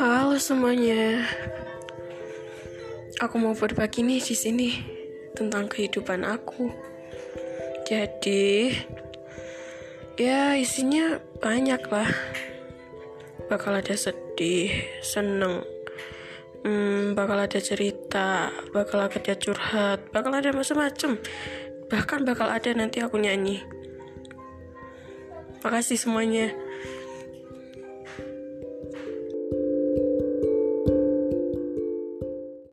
Halo semuanya. Aku mau berbagi nih di sini tentang kehidupan aku. Jadi, ya isinya banyak lah. Bakal ada sedih, seneng, hmm, bakal ada cerita, bakal ada curhat, bakal ada macam-macam. Bahkan bakal ada nanti aku nyanyi. Makasih semuanya.